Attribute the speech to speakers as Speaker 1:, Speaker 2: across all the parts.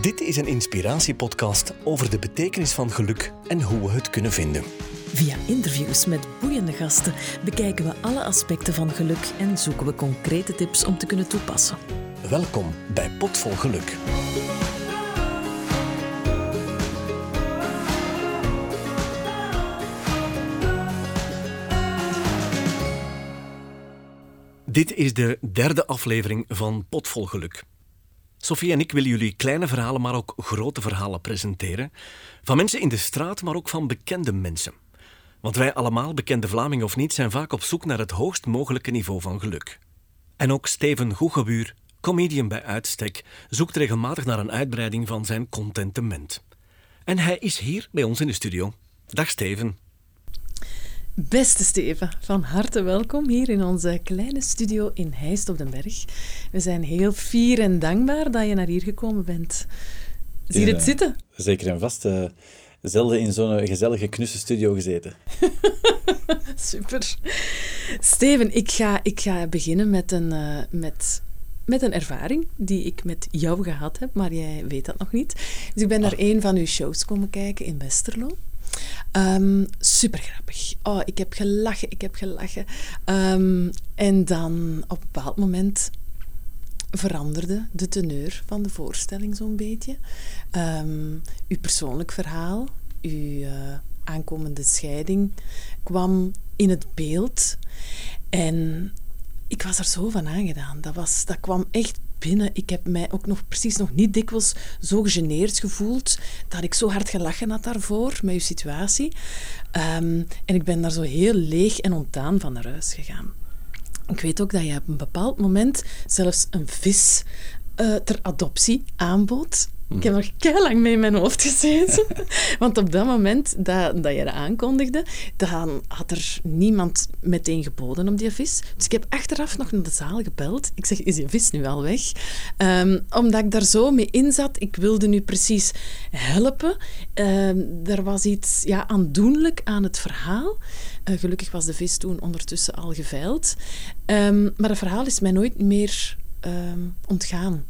Speaker 1: Dit is een inspiratiepodcast over de betekenis van geluk en hoe we het kunnen vinden.
Speaker 2: Via interviews met boeiende gasten bekijken we alle aspecten van geluk en zoeken we concrete tips om te kunnen toepassen.
Speaker 1: Welkom bij Potvol Geluk. Dit is de derde aflevering van Potvol Geluk. Sophie en ik willen jullie kleine verhalen, maar ook grote verhalen presenteren. Van mensen in de straat, maar ook van bekende mensen. Want wij allemaal, bekende Vlamingen of niet, zijn vaak op zoek naar het hoogst mogelijke niveau van geluk. En ook Steven Goegebuur, comedian bij uitstek, zoekt regelmatig naar een uitbreiding van zijn contentement. En hij is hier bij ons in de studio. Dag Steven.
Speaker 2: Beste Steven, van harte welkom hier in onze kleine studio in Heist op den Berg. We zijn heel fier en dankbaar dat je naar hier gekomen bent. Zie je het
Speaker 3: Ja,
Speaker 2: zitten?
Speaker 3: Zeker en vast. eh, zelden in zo'n gezellige, knusse studio gezeten.
Speaker 2: Super. Steven, ik ga, ik ga beginnen met een, eh, met, met een ervaring die ik met jou gehad heb, maar jij weet dat nog niet. Dus ik ben naar een van uw shows komen kijken in Westerlo. Ehm super grappig. Oh, ik heb gelachen, ik heb gelachen. Ehm, en dan op een bepaald moment veranderde de teneur van de voorstelling zo'n beetje. Ehm, uw persoonlijk verhaal, uw eh, aankomende scheiding kwam in het beeld. En ik was er zo van aangedaan. Dat, was, dat kwam echt Ik heb mij ook nog precies nog niet dikwijls zo gegeneerd gevoeld dat ik zo hard gelachen had daarvoor met uw situatie. Ehm, en ik ben daar zo heel leeg en ontdaan van naar huis gegaan. Ik weet ook dat je op een bepaald moment zelfs een vis eh, ter adoptie aanbood. Ik heb er heel lang mee in mijn hoofd gezeten. Want op dat moment dat, dat je dat aankondigde, dan had er niemand meteen geboden op die vis. Dus ik heb achteraf nog naar de zaal gebeld. Ik zeg, is die vis nu al weg? Ehm, omdat ik daar zo mee in zat. Ik wilde nu precies helpen. Ehm, er was iets ja, aandoenlijk aan het verhaal. Eh, gelukkig was de vis toen ondertussen al geveild. Ehm, maar het verhaal is mij nooit meer ontgaan.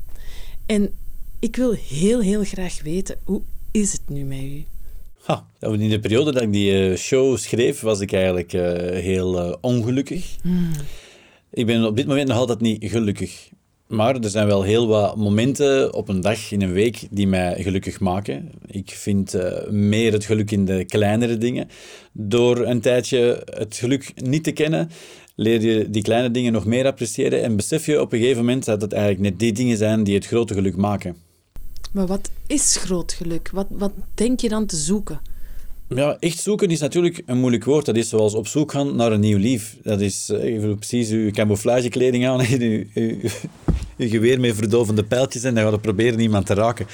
Speaker 2: En ik wil heel, heel graag weten, hoe is het nu met u?
Speaker 3: Ha, in de periode dat ik die eh, show schreef, was ik eigenlijk eh, heel eh, ongelukkig. Ik ben op dit moment nog altijd niet gelukkig. Maar er zijn wel heel wat momenten op een dag, in een week, die mij gelukkig maken. Ik vind meer het geluk in de kleinere dingen. Door een tijdje het geluk niet te kennen, leer je die kleine dingen nog meer appreciëren en besef je op een gegeven moment dat het eigenlijk net die dingen zijn die het grote geluk maken.
Speaker 2: Maar wat is groot geluk? Wat, wat denk je dan te zoeken?
Speaker 3: Ja, echt zoeken is natuurlijk een moeilijk woord. Dat is zoals op zoek gaan naar een nieuw lief. Dat is eh, even precies uw camouflagekleding aan en uw, uw, geweer met verdovende pijltjes en dan gaat je proberen iemand te raken.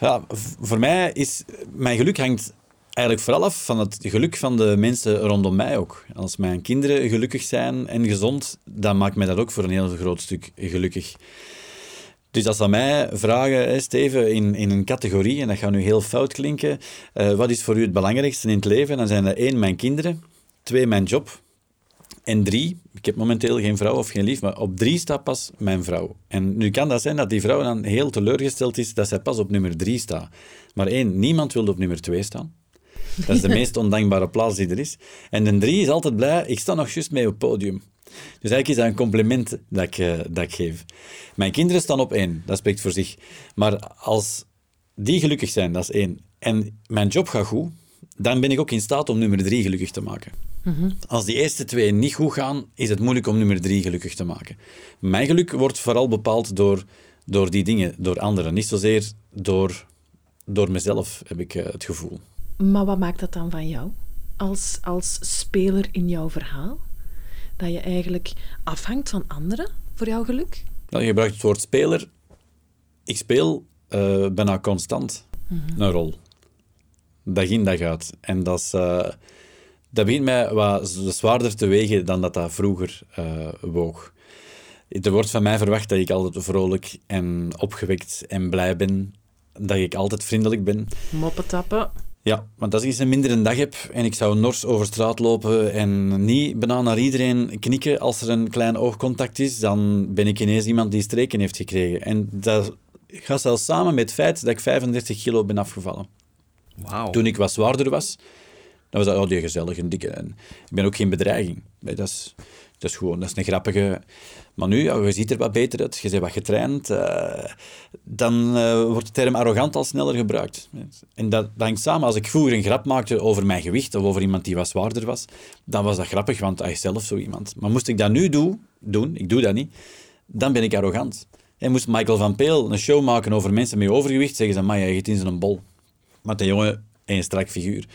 Speaker 3: Ja, voor mij is... Mijn geluk hangt eigenlijk vooral af van het geluk van de mensen rondom mij ook. Als mijn kinderen gelukkig zijn en gezond, dan maakt mij dat ook voor een heel groot stuk gelukkig. Dus als ze aan mij vragen, hè, Steven, in, in een categorie, en dat gaat nu heel fout klinken, eh, wat is voor u het belangrijkste in het leven? Dan zijn dat één, mijn kinderen, twee, mijn job, en drie, ik heb momenteel geen vrouw of geen lief, maar op drie staat pas mijn vrouw. En nu kan dat zijn dat die vrouw dan heel teleurgesteld is dat zij pas op nummer drie staat. Maar één, niemand wil op nummer twee staan. Dat is de meest ondankbare plaats die er is. En de drie is altijd blij, ik sta nog juist mee op het podium. Dus eigenlijk is dat een compliment dat ik, eh, dat ik geef. Mijn kinderen staan op één, dat spreekt voor zich. Maar als die gelukkig zijn, dat is één, en mijn job gaat goed, dan ben ik ook in staat om nummer drie gelukkig te maken. Als die eerste twee niet goed gaan, is het moeilijk om nummer drie gelukkig te maken. Mijn geluk wordt vooral bepaald door, door die dingen, door anderen. Niet zozeer door, door mezelf, heb ik eh, het gevoel.
Speaker 2: Maar wat maakt dat dan van jou? Als, als speler in jouw verhaal? Dat je eigenlijk afhangt van anderen voor jouw geluk?
Speaker 3: Nou, je gebruikt het woord speler. Ik speel eh, bijna constant een rol. Dag in, dag uit. En dat, is, eh, dat begint mij wat zwaarder te wegen dan dat dat vroeger eh, woog. Er wordt van mij verwacht dat ik altijd vrolijk en opgewekt en blij ben. Dat ik altijd vriendelijk ben.
Speaker 2: Moppen tappen.
Speaker 3: Ja, want als ik eens een mindere dag heb en ik zou nors over straat lopen en niet bijna naar iedereen knikken als er een klein oogcontact is, dan ben ik ineens iemand die streken heeft gekregen. En dat gaat zelfs samen met het feit dat ik 35 kilo ben afgevallen. Toen ik wat zwaarder was, dan was dat oh, die gezellige, dikke. En ik ben ook geen bedreiging. Nee, dat, is, dat is gewoon dat is een grappige... Maar nu, ja, je ziet er wat beter uit, je bent wat getraind, eh, dan eh, wordt de term arrogant al sneller gebruikt. En dat, dat hangt samen. Als ik vroeger een grap maakte over mijn gewicht of over iemand die wat zwaarder was, dan was dat grappig, want hij is zelf zo iemand. Maar moest ik dat nu doen, doen, ik doe dat niet, dan ben ik arrogant. En moest Michael van Peel een show maken over mensen met overgewicht, zeggen ze, maar je eet in zijn bol. Maar de jongen, een strak figuur.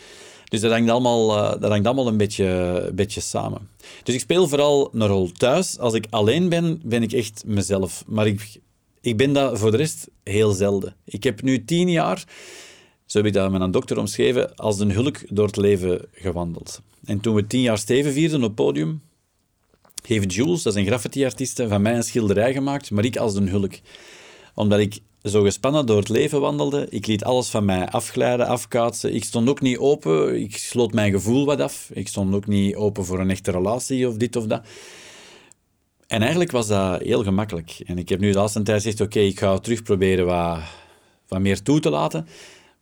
Speaker 3: Dus dat hangt allemaal, uh, dat hangt allemaal een beetje, beetje samen. Dus ik speel vooral een rol thuis. Als ik alleen ben, ben ik echt mezelf. Maar ik, ik ben dat voor de rest heel zelden. Ik heb nu tien jaar, zo heb ik dat met een dokter omschreven, als een hulk door het leven gewandeld. En toen we tien jaar Steven vierden op podium, heeft Jules, dat is een graffiti-artiest, van mij een schilderij gemaakt, maar ik als een hulk. Omdat ik zo gespannen door het leven wandelde. Ik liet alles van mij afglijden, afkaatsen. Ik stond ook niet open. Ik sloot mijn gevoel wat af. Ik stond ook niet open voor een echte relatie of dit of dat. En eigenlijk was dat heel gemakkelijk. En ik heb nu de laatste tijd gezegd, oké, ik ga terug proberen wat, wat meer toe te laten.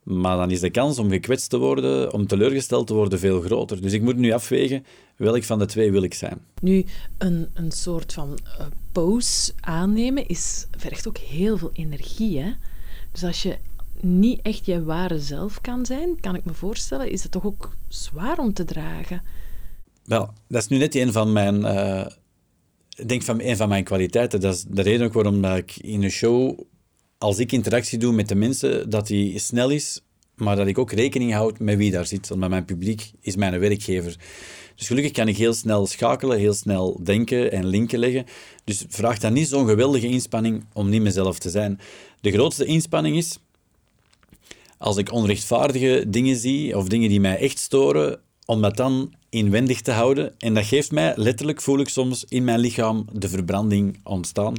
Speaker 3: Maar dan is de kans om gekwetst te worden, om teleurgesteld te worden, veel groter. Dus ik moet nu afwegen, welk van de twee wil ik zijn.
Speaker 2: Nu, een, een soort van uh, pose aannemen is, vergt ook heel veel energie. Hè? Dus als je niet echt je ware zelf kan zijn, kan ik me voorstellen, is het toch ook zwaar om te dragen.
Speaker 3: Wel, dat is nu net een van mijn... Uh, denk van een van mijn kwaliteiten. Dat is de reden ook waarom ik in een show als ik interactie doe met de mensen, dat die snel is, maar dat ik ook rekening houd met wie daar zit. Want mijn publiek is mijn werkgever. Dus gelukkig kan ik heel snel schakelen, heel snel denken en linken leggen. Dus vraagt dan niet zo'n geweldige inspanning om niet mezelf te zijn. De grootste inspanning is als ik onrechtvaardige dingen zie of dingen die mij echt storen, om dat dan inwendig te houden. En dat geeft mij, letterlijk voel ik soms in mijn lichaam de verbranding ontstaan.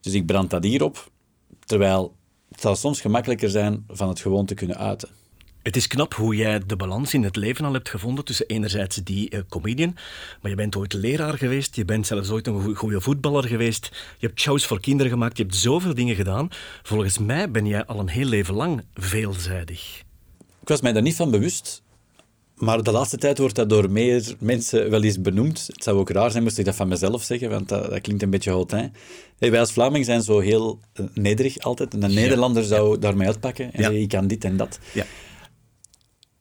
Speaker 3: Dus ik brand dat hier op. Terwijl het zal soms gemakkelijker zijn van het gewoon te kunnen uiten.
Speaker 1: Het is knap hoe jij de balans in het leven al hebt gevonden tussen enerzijds die uh, comedian, maar je bent ooit leraar geweest, je bent zelfs ooit een goede voetballer geweest, je hebt shows voor kinderen gemaakt, je hebt zoveel dingen gedaan. Volgens mij ben jij al een heel leven lang veelzijdig.
Speaker 3: Ik was mij daar niet van bewust, maar de laatste tijd wordt dat door meer mensen wel eens benoemd. Het zou ook raar zijn moest ik dat van mezelf zeggen, want dat, dat klinkt een beetje hautain. Hey, wij als Vlaming zijn zo heel uh, nederig altijd. En een Nederlander zou ja. daarmee uitpakken en ja. zeggen, ik kan dit en dat.
Speaker 1: Ja.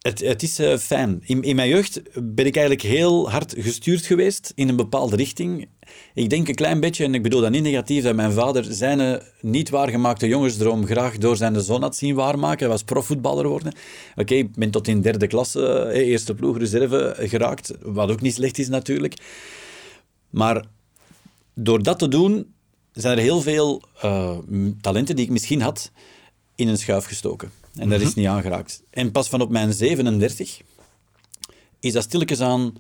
Speaker 3: Het, is uh, fijn. In, in mijn jeugd ben ik eigenlijk heel hard gestuurd geweest in een bepaalde richting. Ik denk een klein beetje, en ik bedoel dat niet negatief, dat mijn vader zijn niet waargemaakte jongensdroom graag door zijn zoon had zien waarmaken. Hij was profvoetballer worden. Oké, ik ben tot in derde klasse, eerste ploeg, reserve geraakt. Wat ook niet slecht is natuurlijk. Maar door dat te doen, zijn er heel veel talenten die ik misschien had in een schuif gestoken. En dat is niet aangeraakt. En pas van op mijn 37 is dat stilletjes aan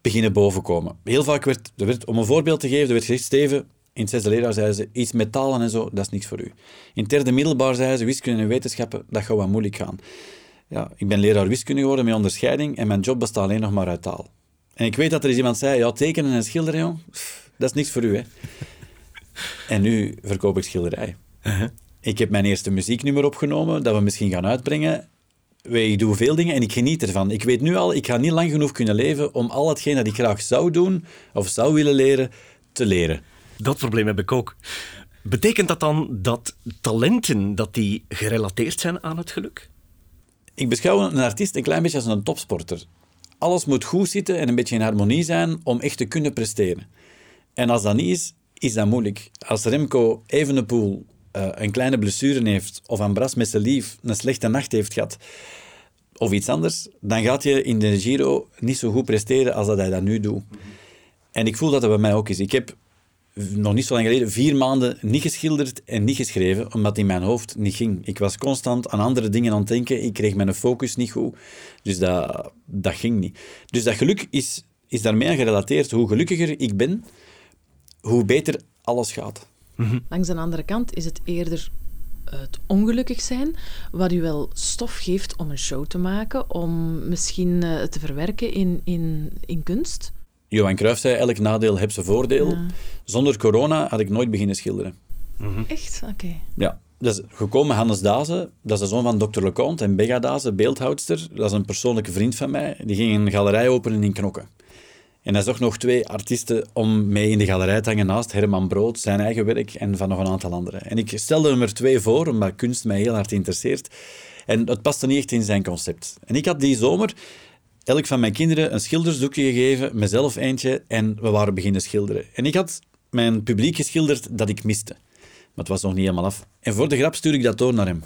Speaker 3: beginnen bovenkomen. Heel vaak werd, er werd, om een voorbeeld te geven, er werd gezegd, Steven, in het zesde leraar zeiden ze, iets met talen en zo, dat is niks voor u. In het derde middelbaar zeiden ze, wiskunde en wetenschappen, dat gaat wat moeilijk gaan. Ja, ik ben leraar wiskunde geworden met onderscheiding en mijn job bestaat alleen nog maar uit taal. En ik weet dat er eens iemand zei, ja, tekenen en schilderen, joh, dat is niks voor u, hè. En nu verkoop ik schilderij. Uh -huh. Ik heb mijn eerste muzieknummer opgenomen, dat we misschien gaan uitbrengen. Ik doe veel dingen en ik geniet ervan. Ik weet nu al, ik ga niet lang genoeg kunnen leven om al hetgeen dat ik graag zou doen of zou willen leren, te leren.
Speaker 1: Dat probleem heb ik ook. Betekent dat dan dat talenten dat die gerelateerd zijn aan het geluk?
Speaker 3: Ik beschouw een artiest een klein beetje als een topsporter. Alles moet goed zitten en een beetje in harmonie zijn om echt te kunnen presteren. En als dat niet is, is dat moeilijk. Als Remco Evenepoel uh, een kleine blessure heeft of Ambras met zijn lief een slechte nacht heeft gehad of iets anders, dan gaat je in de Giro niet zo goed presteren als dat hij dat nu doet. En ik voel dat dat bij mij ook is. Ik heb nog niet zo lang geleden vier maanden niet geschilderd en niet geschreven, omdat in mijn hoofd niet ging. Ik was constant aan andere dingen aan het denken. Ik kreeg mijn focus niet goed. Dus dat, dat ging niet. Dus dat geluk is, is daarmee aan gerelateerd. Hoe gelukkiger ik ben, hoe beter alles gaat.
Speaker 2: Mm-hmm. Langs de andere kant is het eerder het ongelukkig zijn, wat u wel stof geeft om een show te maken, om misschien uh, te verwerken in, in, in kunst.
Speaker 3: Johan Cruijff zei, elk nadeel heeft zijn voordeel. Ja. Zonder corona had ik nooit beginnen schilderen.
Speaker 2: Echt? Oké.
Speaker 3: Ja. Dus gekomen Hannes Dazen, dat is de zoon van Dr. Leconte en Bega Dazen, beeldhoudster. Dat is een persoonlijke vriend van mij. Die ging een galerij openen in Knokken. En hij zocht nog twee artiesten om mee in de galerij te hangen naast Herman Brood, zijn eigen werk en van nog een aantal anderen. En ik stelde hem er twee voor, omdat kunst mij heel hard interesseert. En het paste niet echt in zijn concept. En ik had die zomer elk van mijn kinderen een schildersdoekje gegeven, mezelf eentje, en we waren beginnen schilderen. En ik had mijn publiek geschilderd dat ik miste. Maar het was nog niet helemaal af. En voor de grap stuur ik dat door naar hem.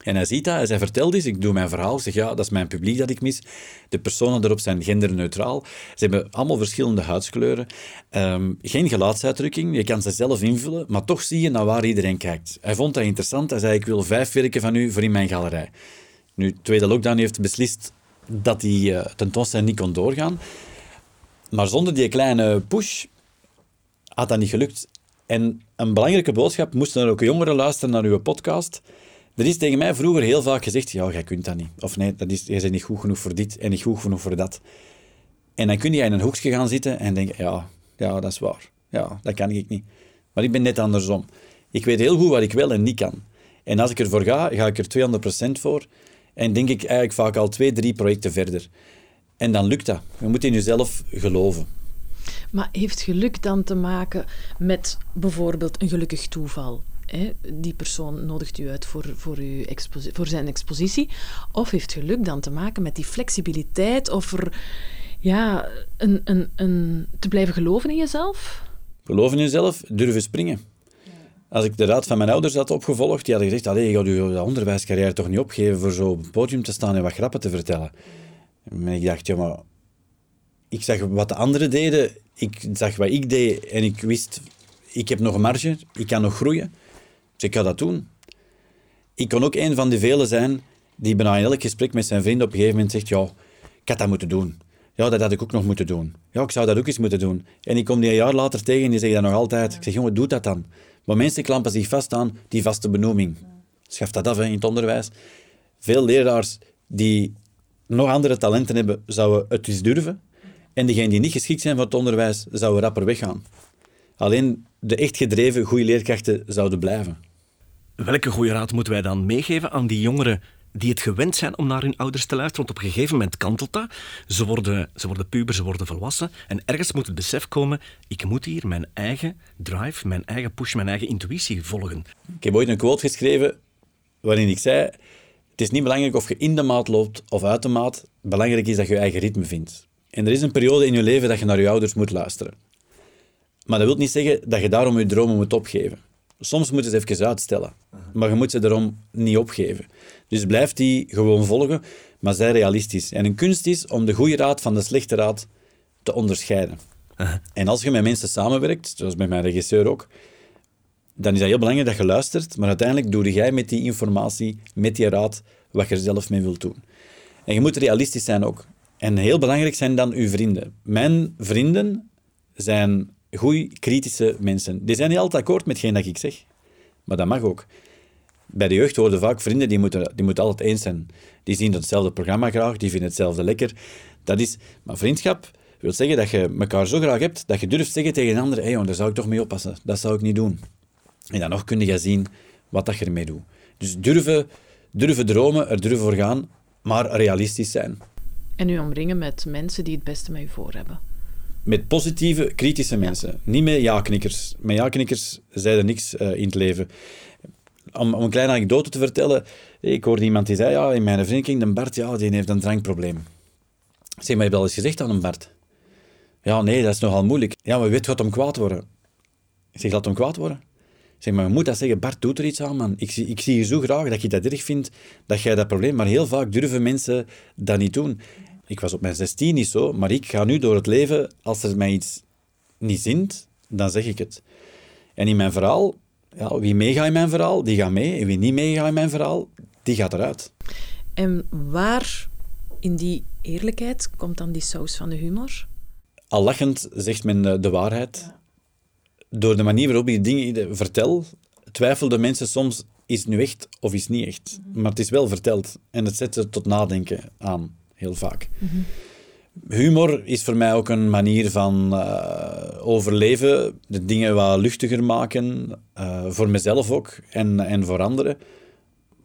Speaker 3: En hij ziet dat, hij vertelt eens, ik doe mijn verhaal, zeg ja, dat is mijn publiek dat ik mis. De personen erop zijn genderneutraal. Ze hebben allemaal verschillende huidskleuren. Um, geen gelaatsuitdrukking, je kan ze zelf invullen, maar toch zie je naar waar iedereen kijkt. Hij vond dat interessant, hij zei ik wil vijf werken van u voor in mijn galerij. Nu, de tweede lockdown heeft beslist dat die uh, tentoonstelling niet kon doorgaan. Maar zonder die kleine push had dat niet gelukt. En een belangrijke boodschap, moesten er ook jongeren luisteren naar uw podcast. Er is tegen mij vroeger heel vaak gezegd, ja, jij kunt dat niet. Of nee, dat is, jij bent niet goed genoeg voor dit en niet goed genoeg voor dat. En dan kun je in een hoekje gaan zitten en denken, ja, ja, dat is waar. Ja, dat kan ik niet. Maar ik ben net andersom. Ik weet heel goed wat ik wel en niet kan. En als ik ervoor ga, ga ik er 200% voor. En denk ik eigenlijk vaak al twee, drie projecten verder. En dan lukt dat. Je moet in jezelf geloven.
Speaker 2: Maar heeft geluk dan te maken met bijvoorbeeld een gelukkig toeval? Hè? Die persoon nodigt u uit voor, voor, uw voor zijn expositie. Of heeft geluk dan te maken met die flexibiliteit of er, ja, een, een, een, te blijven geloven in jezelf?
Speaker 3: Geloven in jezelf, durven springen. Als ik de raad van mijn ouders had opgevolgd, die hadden gezegd, je gaat je onderwijscarrière toch niet opgeven voor zo op het podium te staan en wat grappen te vertellen. En ik dacht, ja, maar ik zag wat de anderen deden, ik zag wat ik deed en ik wist, ik heb nog een marge, ik kan nog groeien. Dus ik ga dat doen. Ik kon ook een van de velen zijn die bijna in elk gesprek met zijn vrienden op een gegeven moment zegt, ja, ik had dat moeten doen. Ja, dat had ik ook nog moeten doen. Ja, ik zou dat ook eens moeten doen. En ik kom die een jaar later tegen en die zegt dat nog altijd. Ik zeg, jongen, doe dat dan. Maar mensen klampen zich vast aan die vaste benoeming. Schaf dat af in het onderwijs. Veel leraars die nog andere talenten hebben, zouden het eens durven. En diegenen die niet geschikt zijn voor het onderwijs, zouden rapper weggaan. Alleen de echt gedreven goede leerkrachten zouden blijven.
Speaker 1: Welke goede raad moeten wij dan meegeven aan die jongeren die het gewend zijn om naar hun ouders te luisteren? Want op een gegeven moment kantelt dat. Ze worden, ze worden puber, ze worden volwassen. En ergens moet het besef komen, ik moet hier mijn eigen drive, mijn eigen push, mijn eigen intuïtie volgen.
Speaker 3: Ik heb ooit een quote geschreven waarin ik zei, het is niet belangrijk of je in de maat loopt of uit de maat. Belangrijk is dat je je eigen ritme vindt. En er is een periode in je leven dat je naar je ouders moet luisteren. Maar dat wil niet zeggen dat je daarom je dromen moet opgeven. Soms moet je ze even uitstellen, maar je moet ze daarom niet opgeven. Dus blijf die gewoon volgen, maar zij realistisch. En een kunst is om de goede raad van de slechte raad te onderscheiden. En als je met mensen samenwerkt, zoals met mijn regisseur ook, dan is dat heel belangrijk dat je luistert, maar uiteindelijk doe jij met die informatie, met die raad, wat je er zelf mee wilt doen. En je moet realistisch zijn ook. En heel belangrijk zijn dan uw vrienden. Mijn vrienden zijn goede, kritische mensen. Die zijn niet altijd akkoord met hetgeen dat ik zeg. Maar dat mag ook. Bij de jeugd worden vaak vrienden die moeten, die moeten altijd eens zijn. Die zien hetzelfde programma graag, die vinden hetzelfde lekker. Dat is, maar vriendschap wil zeggen dat je elkaar zo graag hebt, dat je durft zeggen tegen een ander, hé hey, daar zou ik toch mee oppassen. Dat zou ik niet doen. En dan nog kun je zien wat dat je ermee doet. Dus durven, durven dromen, er durven voor gaan, maar realistisch zijn.
Speaker 2: En u omringen met mensen die het beste met u voor hebben.
Speaker 3: Met positieve, kritische mensen. Niet met ja-knikkers. Met ja-knikkers zeiden niks uh, in het leven. Om, een kleine anekdote te vertellen. Ik hoorde iemand die zei, ja, in mijn vriendkring, de Bart, ja, die heeft een drankprobleem. Zeg, maar je wel eens gezegd aan een Bart? Ja, nee, dat is nogal moeilijk. Ja, maar weet wat om kwaad worden? Ik zeg, laat hem kwaad worden. Zeg, maar je moet dat zeggen, Bart, doet er iets aan, man. Ik, ik zie je zo graag dat je dat erg vindt, dat jij dat probleem... Maar heel vaak durven mensen dat niet doen. Ik was op mijn 16 niet zo, maar ik ga nu door het leven, als er mij iets niet zint, dan zeg ik het. En in mijn verhaal, ja, wie meegaat in mijn verhaal, die gaat mee. En wie niet meegaat in mijn verhaal, die gaat eruit.
Speaker 2: En waar in die eerlijkheid komt dan die saus van de humor?
Speaker 3: Al lachend zegt men de, de waarheid. Door de manier waarop je dingen vertel, twijfelden mensen soms, is het nu echt of is het niet echt? Maar het is wel verteld en het zet ze tot nadenken aan heel vaak. humor is voor mij ook een manier van uh, overleven, de dingen wat luchtiger maken, uh, voor mezelf ook en, en voor anderen.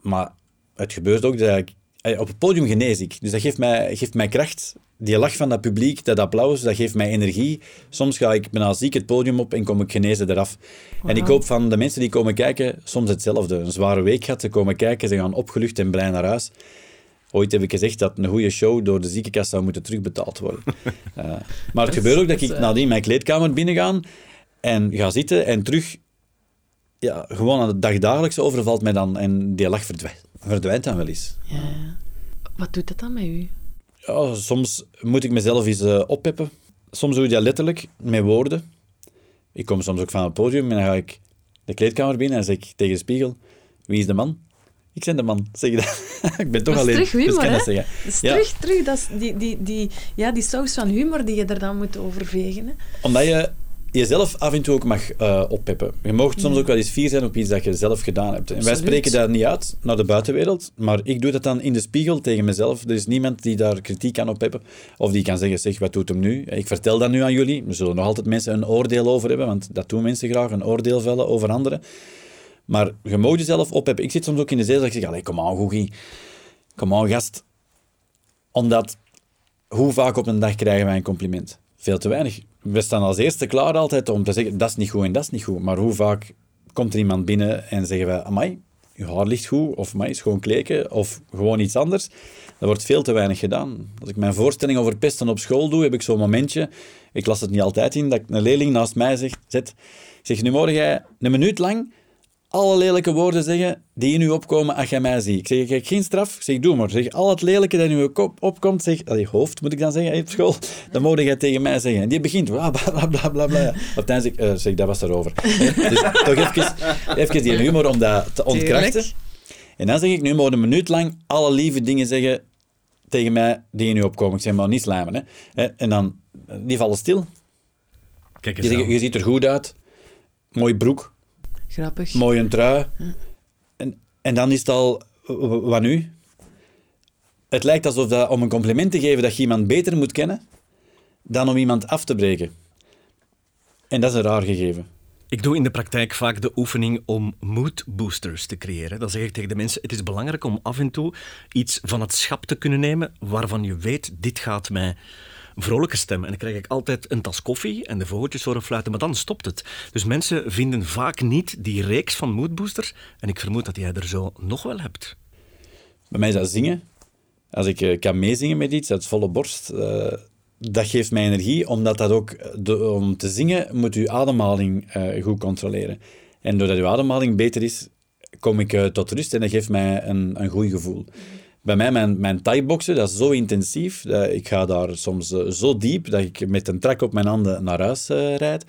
Speaker 3: Maar het gebeurt ook dat ik eh, op het podium genees ik. Dus dat geeft mij, geeft mij kracht. Die lach van dat publiek, dat applaus, dat geeft mij energie. Soms ga ik bijna ziek het podium op en kom ik genezen eraf. En ik hoop van de mensen die komen kijken, soms hetzelfde. Een zware week gehad, ze komen kijken, ze gaan opgelucht en blij naar huis. Ooit heb ik gezegd dat een goede show door de ziekenkast zou moeten terugbetaald worden. uh, maar het gebeurt ook dat ik nadien mijn kleedkamer binnenga en ga zitten en terug... Ja, gewoon aan het dagdagelijks overvalt mij dan en die lach verdwijnt, verdwijnt dan wel eens.
Speaker 2: Ja. Wat doet dat dan met u?
Speaker 3: Ja, soms moet ik mezelf eens uh, oppeppen. Soms doe ik dat letterlijk, met woorden. Ik kom soms ook van het podium en dan ga ik de kleedkamer binnen en zeg ik tegen de spiegel, wie is de man? Ik ben de man, zeg je dat? ik ben toch alleen.
Speaker 2: Terug humor,
Speaker 3: dus kan dat zeggen. Ja.
Speaker 2: terug, terug. Dat is die, die, die, ja, die saus van humor die je er dan moet overvegen. Hè?
Speaker 3: Omdat je jezelf af en toe ook mag oppeppen. Je mag soms ook wel eens fier zijn op iets dat je zelf gedaan hebt. En wij spreken dat niet uit naar de buitenwereld, maar ik doe dat dan in de spiegel tegen mezelf. Er is niemand die daar kritiek kan op hebben. Of die kan zeggen, zeg, wat doet hem nu? Ik vertel dat nu aan jullie. Er zullen nog altijd mensen een oordeel over hebben, want dat doen mensen graag, een oordeel vellen over anderen. Maar je mag jezelf opheppen. Ik zit soms ook in de zetel dat ik zeg, kom aan, Goegie. Kom aan, gast. Omdat, hoe vaak op een dag krijgen wij een compliment? Veel te weinig. We staan als eerste klaar altijd om te zeggen, dat is niet goed en dat is niet goed. Maar hoe vaak komt er iemand binnen en zeggen wij, amai, je haar ligt goed, of amai, schoon kleken, of gewoon iets anders. Dat wordt veel te weinig gedaan. Als ik mijn voorstelling over pesten op school doe, heb ik zo'n momentje, ik las het niet altijd in, dat een leerling naast mij zeg, zet. Zeg, nu morgen jij een minuut lang alle lelijke woorden zeggen die in u opkomen als jij mij ziet. Ik zeg, ik krijg geen straf. Ik zeg, doe maar. Zeg, al het lelijke dat in uw kop opkomt, zeg, allee, hoofd moet ik dan zeggen, op school, dan moet jij tegen mij zeggen. En die begint, bla, bla, bla, bla. Op het zeg ik, eh, zeg, dat was erover. dus toch even, even die humor om dat te ontkrachten.
Speaker 2: Tuurlijk.
Speaker 3: En dan zeg ik, nu moet je een minuut lang alle lieve dingen zeggen tegen mij die in u opkomen. Ik zeg, maar niet slijmen. Hè. En dan, eh, die vallen stil.
Speaker 1: Kijk eens aan.
Speaker 3: je ziet er goed uit. Mooi broek.
Speaker 2: Grappig.
Speaker 3: Mooi een trui. En, en dan is het al, wat nu? Het lijkt alsof dat, om een compliment te geven dat je iemand beter moet kennen dan om iemand af te breken. En dat is een raar gegeven.
Speaker 1: Ik doe in de praktijk vaak de oefening om mood boosters te creëren. Dan zeg ik tegen de mensen, het is belangrijk om af en toe iets van het schap te kunnen nemen waarvan je weet, dit gaat mij vrolijke stem. En dan krijg ik altijd een tas koffie en de vogeltjes horen fluiten, maar dan stopt het. Dus mensen vinden vaak niet die reeks van moodboosters en ik vermoed dat jij er zo nog wel hebt.
Speaker 3: Bij mij is dat zingen. Als ik eh, kan meezingen met iets uit volle borst, eh, dat geeft mij energie, omdat dat ook, de- om te zingen, moet je ademhaling eh, goed controleren. En doordat je ademhaling beter is, kom ik eh, tot rust en dat geeft mij een, een goed gevoel. Bij mij, mijn, mijn thai-boksen, dat is zo intensief. Dat ik ga daar soms eh, zo diep dat ik met een trak op mijn handen naar huis eh, rijd.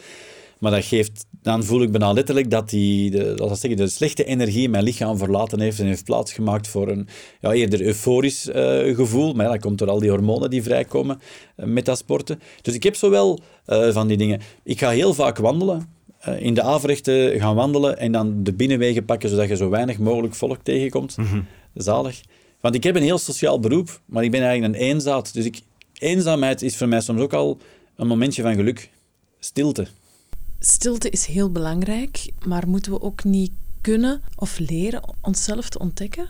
Speaker 3: Maar dat geeft, dan voel ik bijna letterlijk dat die, de, zeggen, de slechte energie mijn lichaam verlaten heeft en heeft plaatsgemaakt voor een ja, eerder euforisch eh, gevoel. Maar ja, dat komt door al die hormonen die vrijkomen met dat sporten. Dus ik heb zowel van die dingen. Ik ga heel vaak wandelen. in de averechten gaan wandelen en dan de binnenwegen pakken, zodat je zo weinig mogelijk volk tegenkomt. Zalig. Want ik heb een heel sociaal beroep, maar ik ben eigenlijk een eenzaad. Dus ik, eenzaamheid is voor mij soms ook al een momentje van geluk. Stilte.
Speaker 2: Stilte is heel belangrijk, maar moeten we ook niet kunnen of leren onszelf te ontdekken?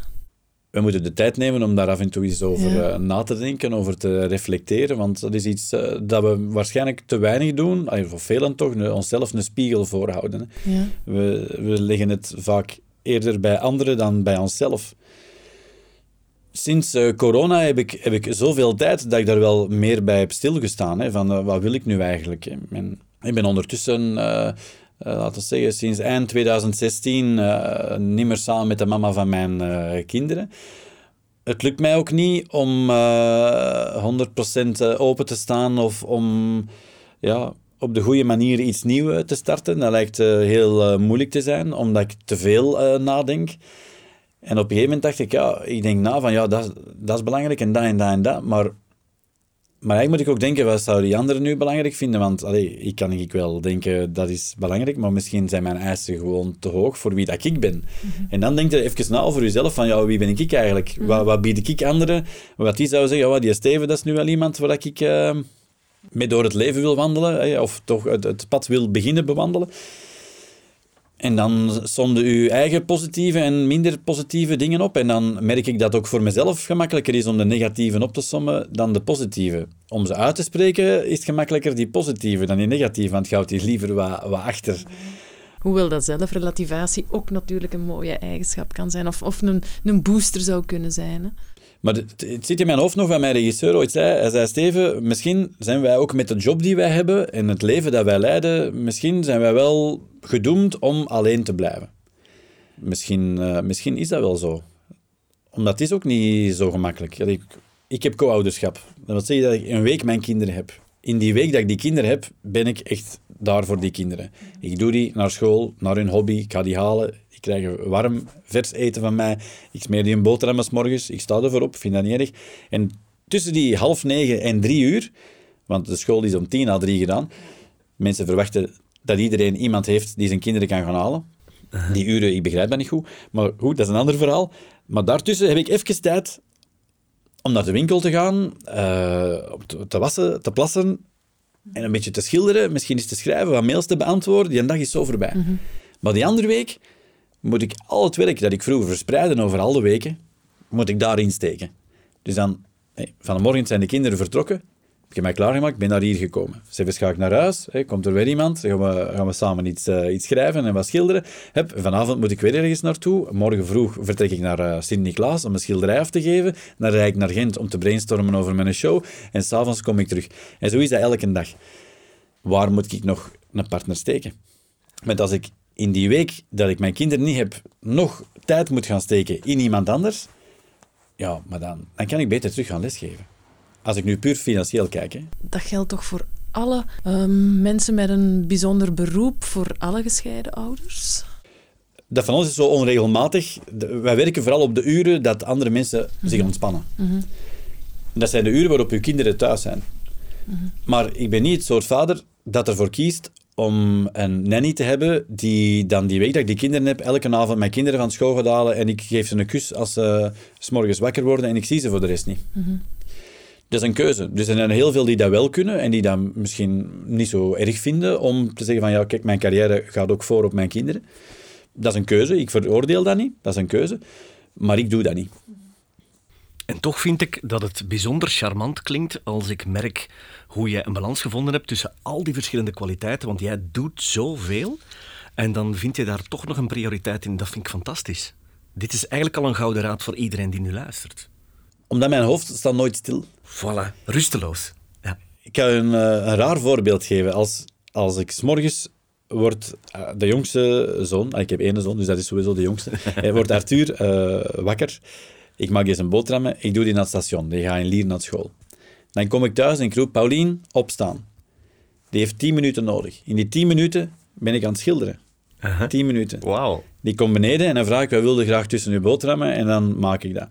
Speaker 3: we moeten de tijd nemen om daar af en toe eens over
Speaker 2: Ja.
Speaker 3: eh, na te denken, over te reflecteren. Want dat is iets eh, dat we waarschijnlijk te weinig doen, allee, of velen toch, onszelf een spiegel voorhouden.
Speaker 2: Ja.
Speaker 3: We, we leggen het vaak eerder bij anderen dan bij onszelf. Sinds eh, corona heb ik, heb ik zoveel tijd dat ik daar wel meer bij heb stilgestaan. Hè, van eh, wat wil ik nu eigenlijk? ik ben ondertussen, eh, laten we zeggen, sinds eind 2016 eh, niet meer samen met de mama van mijn kinderen. Het lukt mij ook niet om eh 100% open te staan of om ja, op de goede manier iets nieuws te starten. Dat lijkt heel moeilijk te zijn, omdat ik te veel nadenk. En op een gegeven moment dacht ik, ja, ik denk na van, ja, dat, dat is belangrijk en dat en dat en dat, maar Maar eigenlijk moet ik ook denken, wat zouden die anderen nu belangrijk vinden? Want allee, ik kan ik wel denken, dat is belangrijk, maar misschien zijn mijn eisen gewoon te hoog voor wie dat ik ben. En dan denk je even na over jezelf, van ja, wie ben ik eigenlijk? Wat, wat bied ik anderen? Wat die zou zeggen, ja, die Steven, dat is nu wel iemand waar ik uh, mee door het leven wil wandelen, of toch het, het pad wil beginnen bewandelen. En dan somde uw eigen positieve en minder positieve dingen op. En dan merk ik dat ook voor mezelf gemakkelijker is om de negatieven op te sommen dan de positieve. Om ze uit te spreken is het gemakkelijker die positieve dan die negatieve, want het hier liever wat, wat achter.
Speaker 2: Hoewel dat zelfrelativatie ook natuurlijk een mooie eigenschap kan zijn, of, of een, een booster zou kunnen zijn.
Speaker 3: Maar het, zit in mijn hoofd nog wat mijn regisseur ooit zei. Hij zei, Steven, misschien zijn wij ook met de job die wij hebben en het leven dat wij leiden, misschien zijn wij wel gedoemd om alleen te blijven. Misschien, uh, misschien is dat wel zo. Omdat is ook niet zo gemakkelijk. Ik, ik heb co-ouderschap. Dat wil zeggen dat ik een week mijn kinderen heb. In die week dat ik die kinderen heb, ben ik echt daar voor die kinderen. Ik doe die naar school, naar hun hobby, ik ga die halen. Ik krijg warm, vers eten van mij. Ik smeer die een boterham s morgens. Ik sta ervoor op, vind dat niet erg. En tussen die half negen en drie uur, want de school is om tien à drie gedaan, mensen verwachten dat iedereen iemand heeft die zijn kinderen kan gaan halen. Die uren, ik begrijp dat niet goed. Maar goed, dat is een ander verhaal. Maar daartussen heb ik even tijd om naar de winkel te gaan, uh, te wassen, te plassen en een beetje te schilderen, misschien eens te schrijven, wat mails te beantwoorden. Die dag is zo voorbij. Mm -hmm. Maar die andere week moet ik al het werk dat ik vroeger verspreidde over al de weken, moet ik daarin steken. Dus dan, vanmorgen zijn de kinderen vertrokken, ik heb mij klaargemaakt, ben naar hier gekomen. Zeven ga ik naar huis, komt er weer iemand, gaan we, gaan we samen iets, uh, iets schrijven en wat schilderen. Heb, vanavond moet ik weer ergens naartoe. Morgen vroeg vertrek ik naar uh, Sint-Niklaas om een schilderij af te geven. Dan rijd ik naar Gent om te brainstormen over mijn show. En s'avonds kom ik terug. En zo is dat elke dag. Waar moet ik nog een partner steken? Want als ik in die week dat ik mijn kinderen niet heb, nog tijd moet gaan steken in iemand anders, ja, maar dan, dan kan ik beter terug gaan lesgeven. Als ik nu puur financieel kijk. Hè.
Speaker 2: Dat geldt toch voor alle um, mensen met een bijzonder beroep, voor alle gescheiden ouders?
Speaker 3: Dat van ons is zo onregelmatig. Wij werken vooral op de uren dat andere mensen mm -hmm. zich ontspannen.
Speaker 2: Mm -hmm.
Speaker 3: Dat zijn de uren waarop uw kinderen thuis zijn.
Speaker 2: Mm -hmm.
Speaker 3: Maar ik ben niet het soort vader dat ervoor kiest om een nanny te hebben die dan die week dat ik die kinderen heb, elke avond mijn kinderen van school gaat halen en ik geef ze een kus als ze s morgens wakker worden en ik zie ze voor de rest niet. Dat is een keuze. Dus er zijn heel veel die dat wel kunnen en die dat misschien niet zo erg vinden om te zeggen van ja, kijk, mijn carrière gaat ook voor op mijn kinderen. Dat is een keuze. Ik veroordeel dat niet. Dat is een keuze. Maar ik doe dat niet.
Speaker 1: En toch vind ik dat het bijzonder charmant klinkt als ik merk hoe jij een balans gevonden hebt tussen al die verschillende kwaliteiten, want jij doet zoveel en dan vind je daar toch nog een prioriteit in. Dat vind ik fantastisch. Dit is eigenlijk al een gouden raad voor iedereen die nu luistert.
Speaker 3: Omdat mijn hoofd staat nooit stil.
Speaker 1: Voilà, rusteloos. Ja.
Speaker 3: Ik ga een, een raar voorbeeld geven. Als, als ik s'morgens wordt uh, de jongste zoon, ah, ik heb één zoon, dus dat is sowieso de jongste, hij wordt Arthur uh, wakker. Ik maak eens een boterhammen, ik doe die naar het station. Die gaat in Lier naar school. Dan kom ik thuis en ik roep Paulien, opstaan. Die heeft tien minuten nodig. In die tien minuten ben ik aan het schilderen.
Speaker 1: Uh -huh.
Speaker 3: Tien minuten.
Speaker 1: Wauw.
Speaker 3: Die komt beneden en dan vraag ik, wij wilden graag tussen uw boterhammen en dan maak ik dat.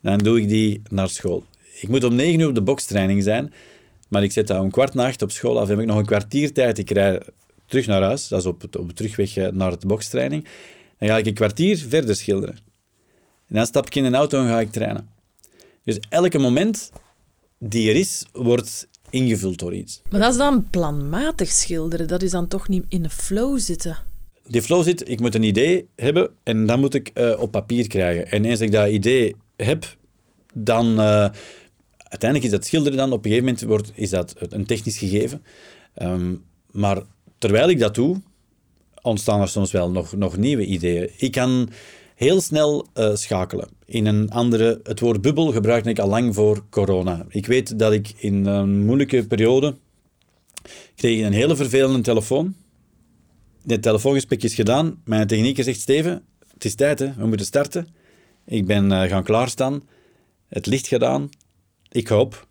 Speaker 3: Dan doe ik die naar school. Ik moet om negen uur op de bokstraining zijn, maar ik zet dat om kwart na acht op school af. Heb ik nog een kwartier tijd. Ik rij terug naar huis, dat is op, op de terugweg naar de bokstraining. Dan ga ik een kwartier verder schilderen. En dan stap ik in een auto en ga ik trainen. Dus elke moment die er is, wordt ingevuld door iets.
Speaker 2: Maar dat is dan planmatig schilderen. Dat is dan toch niet in de flow zitten?
Speaker 3: Die flow zit, ik moet een idee hebben en dan moet ik uh, op papier krijgen. En eens ik dat idee heb, dan... Uh, uiteindelijk is dat schilderen dan, op een gegeven moment wordt, is dat een technisch gegeven. Um, maar terwijl ik dat doe, ontstaan er soms wel nog, nog nieuwe ideeën. Ik kan heel snel uh, schakelen. In een andere, het woord bubbel gebruikte ik al lang voor corona. Ik weet dat ik in een moeilijke periode kreeg een hele vervelende telefoon. Dit telefoongesprek is gedaan. Mijn technieker zegt, Steven, het is tijd, hè? we moeten starten. Ik ben uh, gaan klaarstaan. Het licht gedaan. Ik ga op.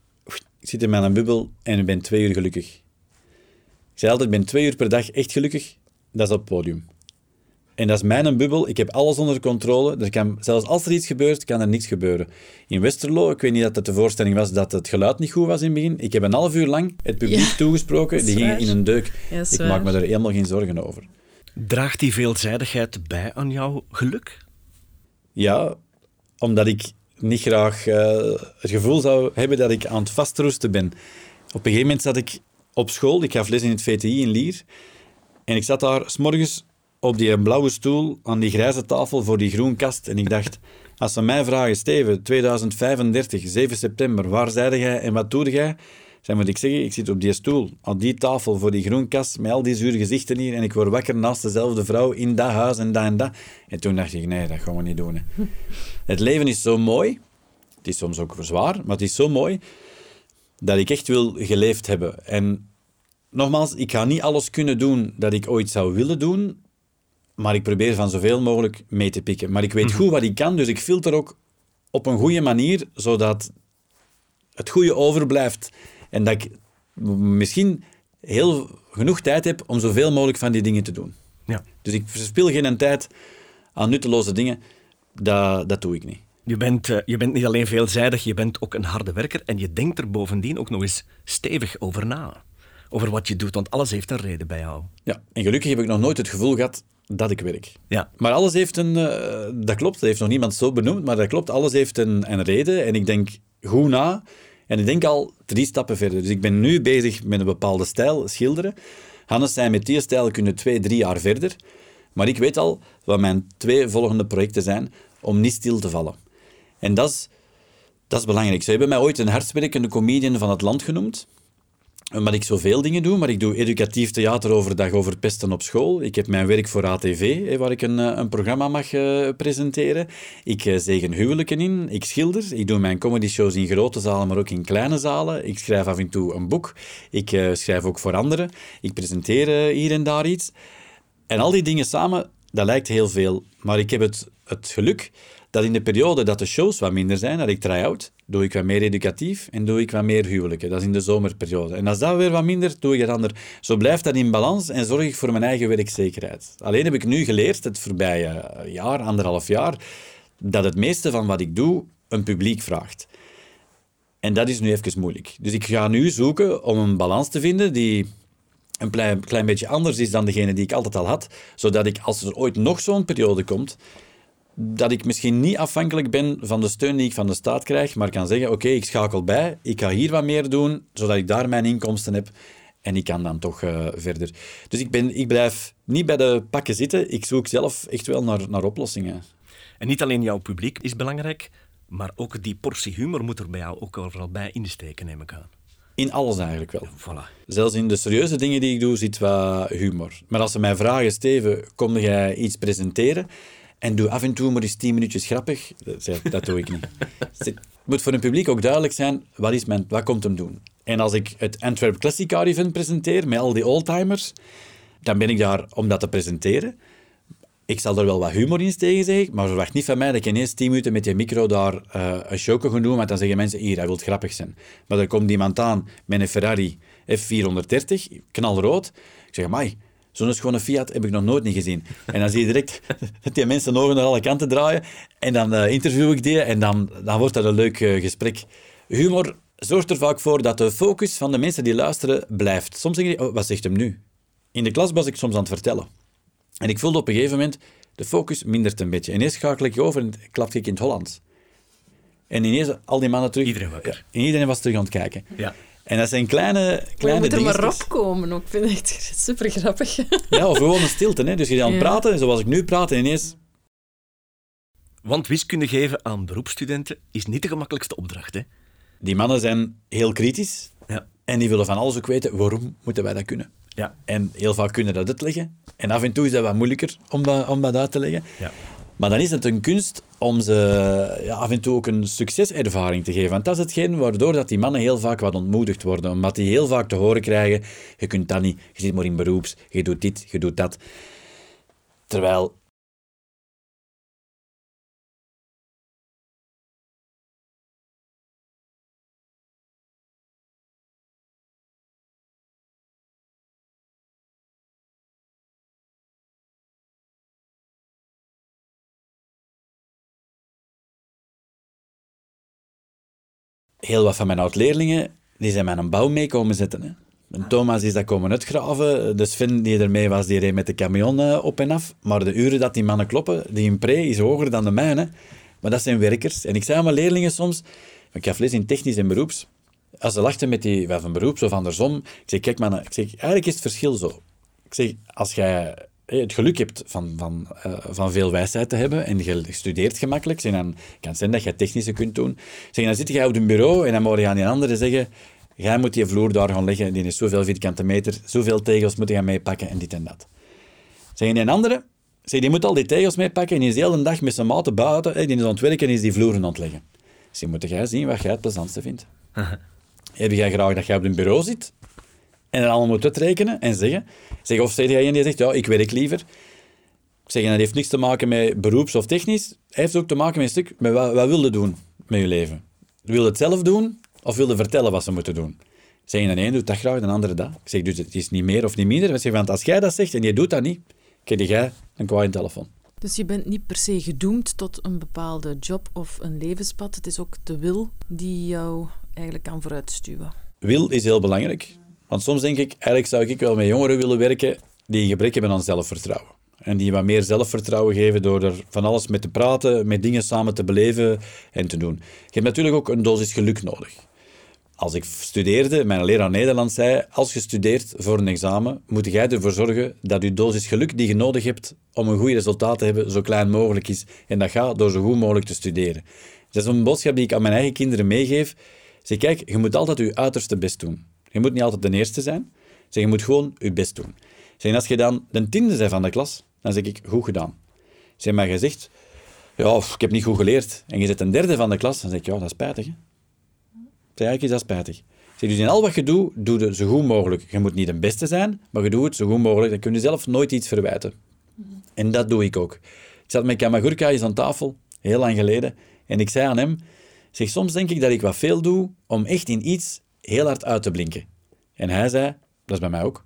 Speaker 3: Ik zit in mijn bubbel en ik ben twee uur gelukkig. Ik zei altijd, ik ben twee uur per dag echt gelukkig. Dat is op het podium. En dat is mijn bubbel. Ik heb alles onder controle. Er kan, zelfs als er iets gebeurt, kan er niks gebeuren. In Westerlo, ik weet niet dat het de voorstelling was dat het geluid niet goed was in het begin. Ik heb een half uur lang het publiek
Speaker 2: Ja,
Speaker 3: toegesproken. Die gingen
Speaker 2: waar.
Speaker 3: in een deuk.
Speaker 2: Ja,
Speaker 3: ik
Speaker 2: waar.
Speaker 3: maak me er helemaal geen zorgen over.
Speaker 1: Draagt die veelzijdigheid bij aan jouw geluk?
Speaker 3: Ja, omdat ik niet graag eh, het gevoel zou hebben dat ik aan het vastroesten ben. Op een gegeven moment zat ik op school. Ik gaf les in het VTI in Lier. En ik zat daar s'morgens op die blauwe stoel aan die grijze tafel voor die groen kast. En ik dacht, als ze mij vragen, Steven, 2035, 7 september, waar zijde jij en wat doe jij? Dan moet ik zeggen, ik zit op die stoel, aan die tafel voor die groen kast, met al die zure gezichten hier, en ik word wakker naast dezelfde vrouw in dat huis en dat en dat. En toen dacht ik, nee, dat gaan we niet doen. Het leven is zo mooi, het is soms ook zwaar, maar het is zo mooi, dat ik echt wil geleefd hebben. En nogmaals, ik ga niet alles kunnen doen dat ik ooit zou willen doen, maar ik probeer van zoveel mogelijk mee te pikken. Maar ik weet goed wat ik kan, dus ik filter ook op een goede manier, zodat het goede overblijft. En dat ik misschien heel genoeg tijd heb om zoveel mogelijk van die dingen te doen.
Speaker 1: Ja.
Speaker 3: Dus ik verspil geen tijd aan nutteloze dingen. Dat, dat doe ik niet.
Speaker 1: Je bent, eh, je bent niet alleen veelzijdig, je bent ook een harde werker en je denkt er bovendien ook nog eens stevig over na. Over wat je doet, want alles heeft een reden bij jou.
Speaker 3: Ja, en gelukkig heb ik nog nooit het gevoel gehad dat ik werk.
Speaker 1: Ja.
Speaker 3: Maar alles heeft een... eh, dat klopt, dat heeft nog niemand zo benoemd, maar dat klopt. Alles heeft een, een reden en ik denk goed na. En ik denk al drie stappen verder. Dus ik ben nu bezig met een bepaalde stijl, schilderen. Hannes zei, met die stijl kunnen twee, drie jaar verder. Maar ik weet al wat mijn twee volgende projecten zijn om niet stil te vallen. En dat is, dat is belangrijk. Ze hebben mij ooit een hardwerkende comedian van het land genoemd omdat ik zoveel dingen doe, maar ik doe educatief theater overdag over pesten op school. Ik heb mijn werk voor ATV, waar ik een, eh, een programma mag eh, presenteren. Ik eh, zegen huwelijken in, ik schilder. Ik doe mijn comedy-shows in grote zalen, maar ook in kleine zalen. Ik schrijf af en toe een boek. Ik schrijf ook voor anderen. Ik presenteer hier en daar iets. En al die dingen samen, dat lijkt heel veel. Maar ik heb het, het geluk dat in de periode dat de shows wat minder zijn, dat ik try-out, doe ik wat meer educatief en doe ik wat meer huwelijken. Dat is in de zomerperiode. En als dat weer wat minder, doe ik het ander. Zo blijft dat in balans en zorg ik voor mijn eigen werkzekerheid. Alleen heb ik nu geleerd, het voorbije jaar, anderhalf jaar, dat het meeste van wat ik doe een publiek vraagt. En dat is nu even moeilijk. Dus ik ga nu zoeken om een balans te vinden die een klein, klein beetje anders is dan degene die ik altijd al had, zodat ik, als er ooit nog zo'n periode komt, dat ik misschien niet afhankelijk ben van de steun die ik van de staat krijg, maar kan zeggen, oké, ik schakel bij, ik ga hier wat meer doen, zodat ik daar mijn inkomsten heb en ik kan dan toch eh, verder. Dus ik, ben, ik blijf niet bij de pakken zitten, ik zoek zelf echt wel naar, naar oplossingen.
Speaker 1: En niet alleen jouw publiek is belangrijk, maar ook die portie humor moet er bij jou ook overal bij insteken, neem ik aan.
Speaker 3: In alles eigenlijk wel.
Speaker 1: Voilà.
Speaker 3: Zelfs in de serieuze dingen die ik doe, zit wat humor. Maar als ze mij vragen, Steven, kom jij iets presenteren? En doe af en toe maar eens tien minuutjes grappig. Dat, doe ik niet. Het moet voor een publiek ook duidelijk zijn, wat, is mijn, wat komt hem doen? En als ik het Antwerp Classic Car Event presenteer, met al die oldtimers, dan ben ik daar om dat te presenteren. Ik zal er wel wat humor in steken, zeg ik, maar verwacht niet van mij dat ik ineens 10 minuten met je micro daar eh, een show kan doen, want dan zeggen mensen, hier, hij wil grappig zijn. Maar er komt iemand aan met een Ferrari F430, knalrood. Ik zeg, amai, zo'n schone Fiat heb ik nog nooit niet gezien. En dan zie je direct dat die mensen ogen naar alle kanten draaien. En dan eh, interview ik die en dan, dan wordt dat een leuk eh, gesprek. Humor zorgt er vaak voor dat de focus van de mensen die luisteren blijft. Soms zeg je, oh, wat zegt hem nu? In de klas was ik soms aan het vertellen. En ik voelde op een gegeven moment, de focus mindert een beetje. Ineens schakel ik over en klap ik in het Hollands. En ineens al die mannen terug...
Speaker 1: Iedereen wakker.
Speaker 3: Ja, en iedereen was terug aan het kijken.
Speaker 1: Ja.
Speaker 3: En dat zijn kleine,
Speaker 2: Je
Speaker 3: kleine
Speaker 2: moet er maar opkomen ook. Ik vind het echt super grappig.
Speaker 3: Ja, of gewoon een stilte. Hè. Dus je
Speaker 2: Ja.
Speaker 3: praten, zoals ik nu praat, en ineens...
Speaker 1: Want wiskunde geven aan beroepsstudenten is niet de gemakkelijkste opdracht. Hè?
Speaker 3: Die mannen zijn heel kritisch.
Speaker 1: Ja.
Speaker 3: En die willen van alles ook weten, waarom moeten wij dat kunnen?
Speaker 1: Ja.
Speaker 3: En heel vaak kunnen dat uitleggen. En af en toe is dat wat moeilijker om dat, om dat uit te leggen.
Speaker 1: Ja.
Speaker 3: Maar dan is het een kunst om ze ja, af en toe ook een succeservaring te geven. Want dat is hetgeen waardoor dat die mannen heel vaak wat ontmoedigd worden. Omdat die heel vaak te horen krijgen, je kunt dat niet, je zit maar in beroeps, je doet dit, je doet dat. Terwijl heel wat van mijn oud-leerlingen, die zijn met een bouw mee komen zitten. Hè. Thomas is dat komen uitgraven. De Sven die ermee was, die reed met de camion eh, op en af. Maar de uren dat die mannen kloppen, die in pre is hoger dan de mijne. Maar dat zijn werkers. En ik zei aan mijn leerlingen soms, ik gaf les in technisch en beroeps. Als ze lachten met die van beroeps of andersom, ik zeg, kijk mannen, ik zeg, eigenlijk is het verschil zo. Ik zeg, als jij het geluk hebt van, van, uh, van veel wijsheid te hebben en je studeert gemakkelijk, zeg, dan kan het zijn dat je technische kunt doen. Zeg, dan zit je op een bureau en dan moet je aan die anderen zeggen, jij moet die vloer daar gaan leggen, die is zoveel vierkante meter, zoveel tegels moet je gaan meepakken en dit en dat. Zeg, en een andere, zeg, die moet al die tegels meepakken en die is de hele dag met zijn maten buiten, die is aan het werken en is die vloeren aan het leggen. Dus moet jij zien wat jij het plezantste vindt. Heb jij graag dat jij op een bureau zit en dan allemaal moet uitrekenen en zeggen? zeg of zeg jij die zegt, ja, ik werk liever. Zeg, dat heeft niks te maken met beroeps of technisch. Het heeft ook te maken met een stuk met wat, wat wil je doen met je leven. Wil je het zelf doen of wil je vertellen wat ze moeten doen? Zeg je, de een doet dat graag, de andere dat. Ik zeg, dus het is niet meer of niet minder. Zeg, want als jij dat zegt en je doet dat niet, krijg jij een kwaai telefoon.
Speaker 2: Dus je bent niet per se gedoemd tot een bepaalde job of een levenspad. Het is ook de wil die jou eigenlijk kan vooruitstuwen.
Speaker 3: Wil is heel belangrijk. Want soms denk ik, eigenlijk zou ik wel met jongeren willen werken die een gebrek hebben aan zelfvertrouwen. En die wat meer zelfvertrouwen geven door er van alles mee te praten, met dingen samen te beleven en te doen. Je hebt natuurlijk ook een dosis geluk nodig. Als ik studeerde, mijn leraar Nederlands zei, als je studeert voor een examen, moet jij ervoor zorgen dat je dosis geluk die je nodig hebt om een goed resultaat te hebben, zo klein mogelijk is. En dat gaat door zo goed mogelijk te studeren. Dat is een boodschap die ik aan mijn eigen kinderen meegeef. Zeg, kijk, je moet altijd je uiterste best doen. Je moet niet altijd de eerste zijn. Zeg, je moet gewoon je best doen. Zeg, als je dan de tiende bent van de klas, dan zeg ik, goed gedaan. Zeg, maar je zegt, ja, ik heb niet goed geleerd. En je zit een derde van de klas, dan zeg ik, ja, dat is spijtig. Hè? Zeg, eigenlijk is dat spijtig. Zeg, dus in al wat je doet, doe het zo goed mogelijk. Je moet niet de beste zijn, maar je doet het zo goed mogelijk. Dan kun je zelf nooit iets verwijten. En dat doe ik ook. Ik zat met Kamagurka eens aan tafel, heel lang geleden, en ik zei aan hem, zeg, soms denk ik dat ik wat veel doe om echt in iets heel hard uit te blinken. En hij zei, dat is bij mij ook,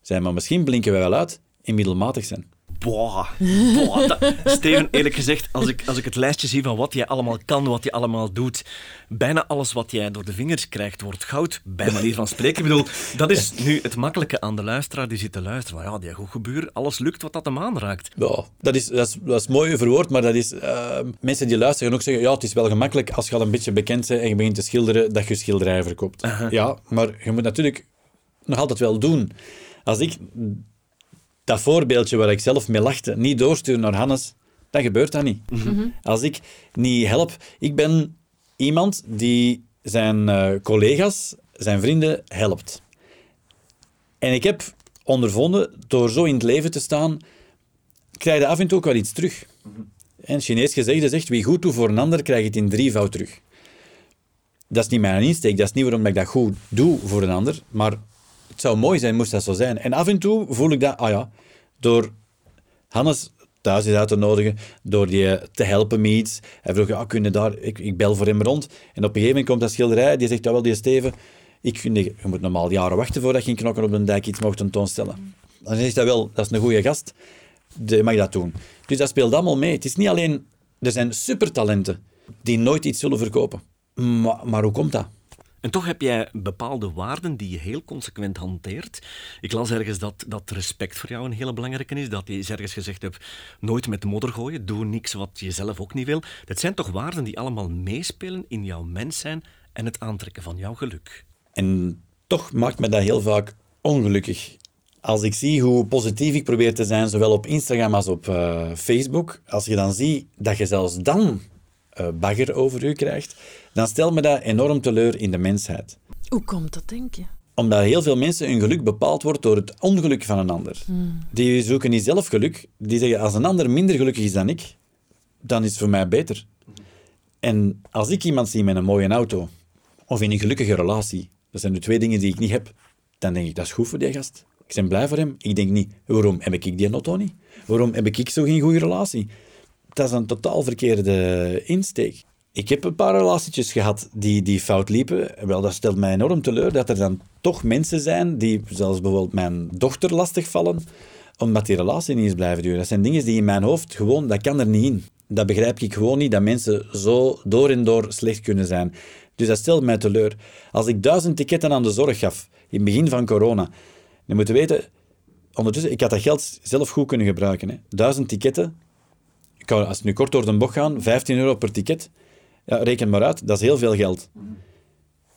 Speaker 3: zei, maar misschien blinken wij wel uit in middelmatig zijn.
Speaker 1: Boah, boah Steven, eerlijk gezegd, als ik, als ik het lijstje zie van wat jij allemaal kan, wat je allemaal doet, bijna alles wat jij door de vingers krijgt wordt goud, bij manier van spreken. Ik bedoel, dat is nu het makkelijke aan de luisteraar die zit te luisteren. Van, ja, die goed gebeuren, alles lukt wat dat hem aanraakt.
Speaker 3: Ja, dat is, dat is, dat is mooi verwoord, maar dat is, uh, mensen die luisteren ook zeggen, ja, het is wel gemakkelijk als je al een beetje bekend bent en je begint te schilderen, dat je schilderijen verkoopt. Uh -huh. Ja, maar je moet natuurlijk nog altijd wel doen. Als ik dat voorbeeldje waar ik zelf mee lachte niet doorsturen naar Hannes, dan gebeurt dat niet. Mhm. Als ik niet help... Ik ben iemand die zijn uh, collega's, zijn vrienden helpt. En ik heb ondervonden, door zo in het leven te staan, krijg je af en toe ook wel iets terug. En Chinees gezegde zegt, wie goed doet voor een ander, krijgt het in drievoud terug. Dat is niet mijn insteek, dat is niet waarom ik dat goed doe voor een ander, maar het zou mooi zijn, moest dat zo zijn. En af en toe voel ik dat, ah ja, door Hannes thuis is uit te nodigen, door die te helpen met iets. Hij vroeg, ja, kunnen daar, ik, ik bel voor hem rond. En op een gegeven moment komt dat schilderij, die zegt, ja wel, die Steven, ik vind, je moet normaal jaren wachten voordat je in Knokken op een dijk iets mocht tentoonstellen. Dan zegt hij wel, dat is een goede gast, die mag dat doen. Dus dat speelt allemaal mee. Het is niet alleen, er zijn supertalenten die nooit iets zullen verkopen. Maar, maar hoe komt dat?
Speaker 1: En toch heb jij bepaalde waarden die je heel consequent hanteert. Ik las ergens dat, dat respect voor jou een hele belangrijke is. Dat je ergens gezegd hebt, nooit met modder gooien, doe niks wat je zelf ook niet wil. Dat zijn toch waarden die allemaal meespelen in jouw mens zijn en het aantrekken van jouw geluk.
Speaker 3: En toch maakt me dat heel vaak ongelukkig. Als ik zie hoe positief ik probeer te zijn, zowel op Instagram als op uh, Facebook, als je dan ziet dat je zelfs dan bagger over u krijgt, dan stelt me dat enorm teleur in de mensheid.
Speaker 2: Hoe komt dat, denk je?
Speaker 3: Omdat heel veel mensen hun geluk bepaald wordt door het ongeluk van een ander. Hmm. Die zoeken niet zelf geluk. Die zeggen, als een ander minder gelukkig is dan ik, dan is het voor mij beter. En als ik iemand zie met een mooie auto, of in een gelukkige relatie, dat zijn de twee dingen die ik niet heb, dan denk ik, dat is goed voor die gast. Ik ben blij voor hem. Ik denk niet, waarom heb ik die auto niet? Waarom heb ik zo geen goede relatie? Dat is een totaal verkeerde insteek. Ik heb een paar relatietjes gehad die, die fout liepen. Wel, dat stelt mij enorm teleur dat er dan toch mensen zijn die, zelfs bijvoorbeeld mijn dochter, lastigvallen, omdat die relatie niet is blijven duren. Dat zijn dingen die in mijn hoofd gewoon, dat kan er niet in. Dat begrijp ik gewoon niet, dat mensen zo door en door slecht kunnen zijn. Dus dat stelt mij teleur. Als ik duizend ticketten aan de zorg gaf, in het begin van corona, dan moet je weten, ondertussen, ik had dat geld zelf goed kunnen gebruiken. Hè. Duizend ticketten, ik als het nu kort door de bocht gaan, 15 euro per ticket, ja, reken maar uit, dat is heel veel geld.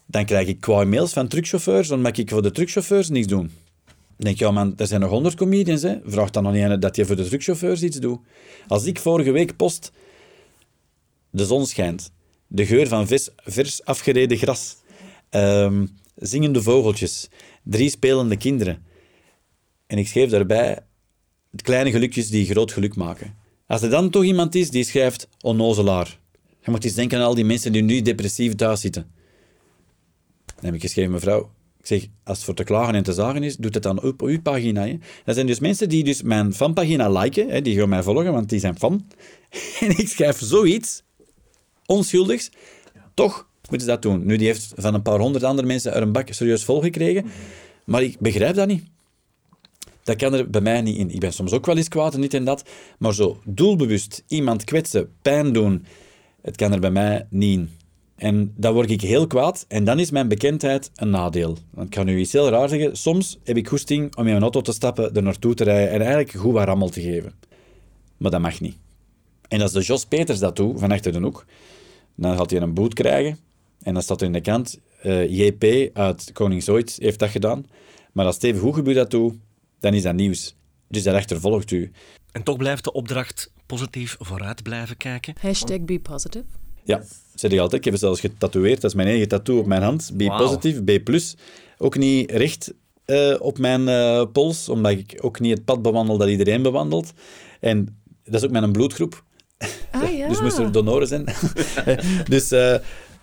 Speaker 3: Dan krijg ik qua mails van truckchauffeurs, dan mag ik voor de truckchauffeurs niets doen. Dan denk je, man, er zijn nog honderd comedians, hè. vraag dan nog niet dat je voor de truckchauffeurs iets doet. Als ik vorige week post, de zon schijnt, de geur van vers, vers afgereden gras, ehm, zingende vogeltjes, drie spelende kinderen. En ik schreef daarbij kleine gelukjes die groot geluk maken. Als er dan toch iemand is die schrijft onnozelaar. Je moet eens denken aan al die mensen die nu depressief thuis zitten. Dan heb ik geschreven, mevrouw, ik zeg, als het voor te klagen en te zagen is, doet het dan op uw pagina. Hè. Dat zijn dus mensen die dus mijn fanpagina liken, hè, die gaan mij volgen, want die zijn fan. En ik schrijf zoiets, onschuldigs, toch moeten ze dat doen. Nu, die heeft van een paar honderd andere mensen er een bak serieus vol gekregen, maar ik begrijp dat niet. Dat kan er bij mij niet in. Ik ben soms ook wel eens kwaad en niet en dat, maar zo doelbewust iemand kwetsen, pijn doen, het kan er bij mij niet in. En dan word ik heel kwaad en dan is mijn bekendheid een nadeel. Want ik kan nu iets heel raar zeggen. Soms heb ik goesting om in mijn auto te stappen, er naartoe te rijden en eigenlijk goed wat rammel te geven. Maar dat mag niet. En als de Jos Peters dat doet, van achter de hoek, dan gaat hij een boet krijgen. En dan staat er in de kant, eh, JP uit Koningsooit heeft dat gedaan. Maar als Steven Goegebuur dat doet, dan is dat nieuws. Dus daarachter volgt u.
Speaker 1: En toch blijft de opdracht positief vooruit blijven kijken.
Speaker 2: Hashtag be positive.
Speaker 3: Ja, zeg ik altijd. Ik heb het zelfs getatoeëerd. Dat is mijn eigen tattoo op mijn hand. B
Speaker 1: Wauw.
Speaker 3: positief, B+. Ook niet recht eh, op mijn eh, pols, omdat ik ook niet het pad bewandel dat iedereen bewandelt. En dat is ook mijn bloedgroep.
Speaker 2: Ah ja.
Speaker 3: Dus moesten er donoren zijn. dus eh,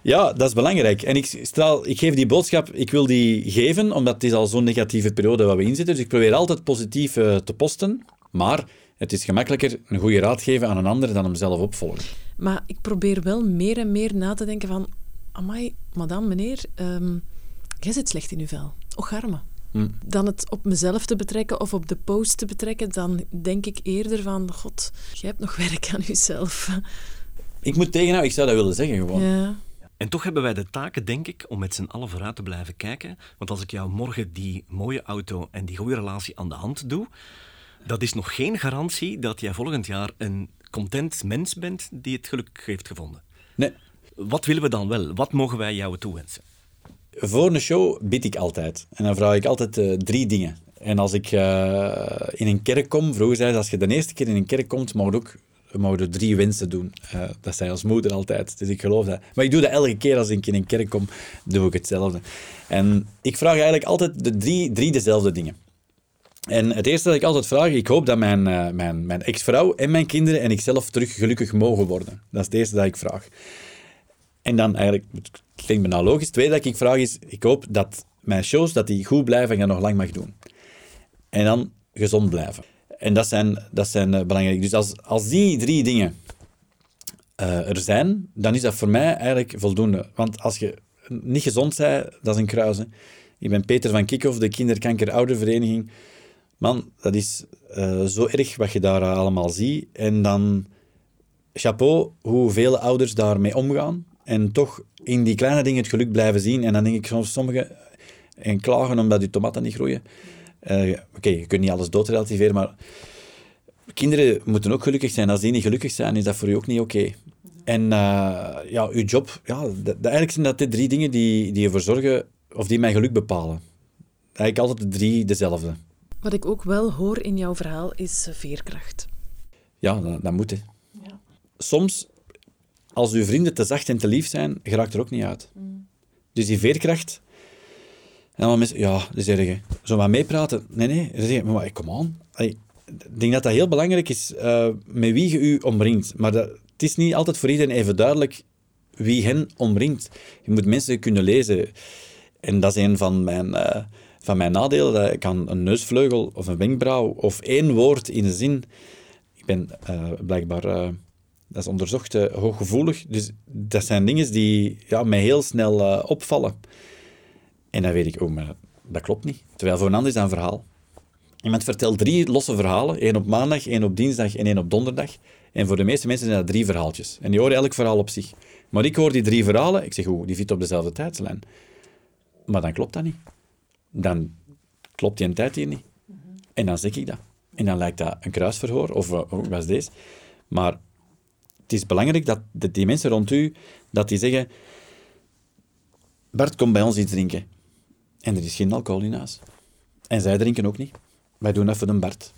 Speaker 3: ja, dat is belangrijk. En ik, straal, ik geef die boodschap, ik wil die geven, omdat het is al zo'n negatieve periode waar we in zitten. Dus ik probeer altijd positief eh, te posten. Maar het is gemakkelijker een goede raad geven aan een ander dan hem zelf opvolgen.
Speaker 2: Maar ik probeer wel meer en meer na te denken van... Amai, madame, meneer, ehm, jij zit slecht in uw vel. Och, arme.
Speaker 3: Hm.
Speaker 2: Dan het op mezelf te betrekken of op de post te betrekken, dan denk ik eerder van... God, jij hebt nog werk aan jezelf.
Speaker 3: Ik moet tegenhouden, ik zou dat willen zeggen gewoon.
Speaker 2: Ja.
Speaker 1: En toch hebben wij de taken, denk ik, om met z'n allen vooruit te blijven kijken. Want als ik jou morgen die mooie auto en die goede relatie aan de hand doe, dat is nog geen garantie dat jij volgend jaar een content mens bent die het geluk heeft gevonden.
Speaker 3: Nee,
Speaker 1: Wat willen we dan wel? Wat mogen wij jou toewensen?
Speaker 3: voor een show bid ik altijd. En dan vraag ik altijd eh, drie dingen. En als ik eh, in een kerk kom, vroeger zei ze, als je de eerste keer in een kerk komt, mag je ook mag je drie wensen doen. Eh, dat zei ons moeder altijd, dus ik geloof dat. Maar ik doe dat elke keer als ik in een kerk kom, doe ik hetzelfde. En ik vraag eigenlijk altijd de drie, drie dezelfde dingen. En het eerste dat ik altijd vraag, ik hoop dat mijn, eh, mijn, mijn ex-vrouw en mijn kinderen en ikzelf terug gelukkig mogen worden. Dat is het eerste dat ik vraag. En dan eigenlijk, het klinkt me nou logisch, het tweede dat ik vraag is, ik hoop dat mijn shows, dat die goed blijven en ik dat nog lang mag doen. En dan gezond blijven. En dat zijn, dat zijn eh, belangrijk. Dus als, als die drie dingen eh, er zijn, dan is dat voor mij eigenlijk voldoende. Want als je niet gezond bent, dat is een kruis. hè. Ik ben Peter van Kikhoff, de Kinderkanker-Oudervereniging. Man, dat is eh, zo erg wat je daar allemaal ziet. En dan chapeau hoe vele ouders daarmee omgaan. En toch in die kleine dingen het geluk blijven zien. En dan denk ik soms sommigen en klagen omdat je tomaten niet groeien. Eh, Oké, je kunt niet alles doodrelativeren, maar kinderen moeten ook gelukkig zijn. Als die niet gelukkig zijn, is dat voor je ook niet oké. En eh, ja, uw job, ja, dat, dat- eigenlijk zijn dat de drie dingen die, die ervoor zorgen, of die mijn geluk bepalen. Eigenlijk altijd de drie dezelfde.
Speaker 2: Wat ik ook wel hoor in jouw verhaal is eh, veerkracht.
Speaker 3: Ja, dat, dat moet. Hè. Soms, als uw vrienden te zacht en te lief zijn, geraakt er ook niet uit. Dus die veerkracht... En dan mensen, ja, dat erg. hè. Zo maar meepraten. Nee, nee. Dan zeg je, maar on. Allee, Ik denk dat dat heel belangrijk is, eh, met wie je u omringt. Maar dat, het is niet altijd voor iedereen even duidelijk wie hen omringt. Je moet mensen kunnen lezen. En dat is een van mijn, eh, van mijn nadelen. Dat ik kan een neusvleugel of een wenkbrauw of één woord in een zin... Ik ben eh, blijkbaar... dat is onderzocht hooggevoelig. Dus dat zijn dingen die ja, mij heel snel opvallen. En dan weet ik, oh, maar dat klopt niet. Terwijl voor een ander is dat een verhaal. Iemand vertelt drie losse verhalen. één op maandag, één op dinsdag en één op donderdag. En voor de meeste mensen zijn dat drie verhaaltjes. En die horen elk verhaal op zich. Maar ik hoor die drie verhalen. Ik zeg, oeh, die zitten op dezelfde tijdslijn. Maar dan klopt dat niet. Dan klopt die een tijd hier niet. En dan zeg ik dat. En dan lijkt dat een kruisverhoor, of hoe was deze? Maar het is belangrijk dat de- die mensen rond u, dat die zeggen... Bart, kom bij ons iets drinken. En er is geen alcohol in huis. En zij drinken ook niet. Wij doen voor de Bart.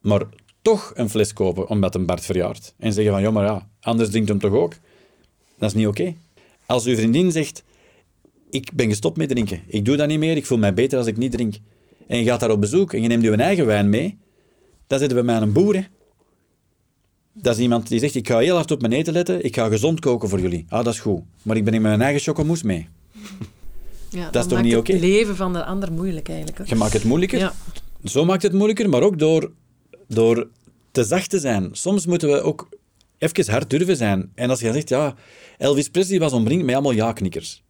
Speaker 3: Maar toch een fles kopen omdat een Bart verjaart. En zeggen van, ja, maar ja, anders drinkt hem toch ook? Dat is niet oké. Als uw vriendin zegt, ik ben gestopt met drinken. Ik doe dat niet meer, ik voel mij beter als ik niet drink. En je gaat daar op bezoek en je neemt je eigen wijn mee, dan zitten we met een boer. Dat is iemand die zegt, ik ga heel hard op mijn eten letten, ik ga gezond koken voor jullie. Ah, dat is goed. Maar ik ben in mijn eigen chocomousse mee.
Speaker 2: Ja,
Speaker 3: is toch
Speaker 2: maakt
Speaker 3: niet
Speaker 2: het
Speaker 3: oké?
Speaker 2: leven van de ander moeilijk eigenlijk. hoor.
Speaker 3: Je maakt het moeilijker.
Speaker 2: Ja.
Speaker 3: Zo maakt het moeilijker, maar ook door, door te zacht te zijn. Soms moeten we ook even hard durven zijn. En als je zegt, ja, Elvis Presley was omringd met allemaal ja-knikkers.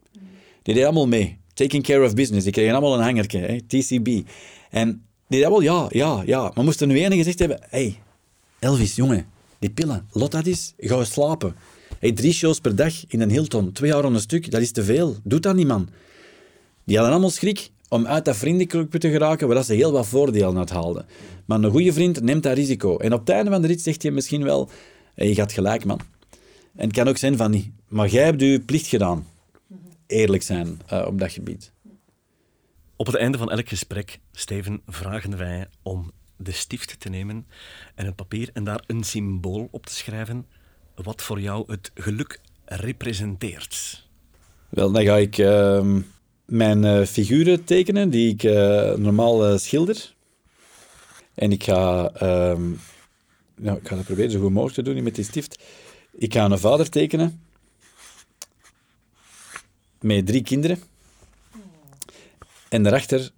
Speaker 3: Die deden allemaal mee. Taking care of business. Die kregen allemaal een hangertje, hè, TCB. En die deden allemaal ja, ja, ja. Maar moesten er nu ene gezegd hebben, hey, Elvis, jongen, die pillen, lot dat is, ga slapen. Hey, drie shows per dag in een Hilton, twee jaar aan een stuk, dat is te veel. Doe dat niet, man. Die hadden allemaal schrik om uit dat vriendenclubje te geraken, waar ze heel wat voordelen uit haalden. Maar een goede vriend neemt dat risico. En op het einde van de rit zegt hij misschien wel, je gaat gelijk, man. En het kan ook zijn van niet. Maar jij hebt je plicht gedaan. Eerlijk zijn eh, op dat gebied.
Speaker 1: Op het einde van elk gesprek, Steven, vragen wij om de stift te nemen en een papier en daar een symbool op te schrijven wat voor jou het geluk representeert.
Speaker 3: Wel, dan ga ik ehm, mijn eh, figuren tekenen die ik eh, normaal eh, schilder. En ik ga, ehm, nou, ik ga dat proberen zo goed mogelijk te doen met die stift. Ik ga een vader tekenen met drie kinderen. En daarachter,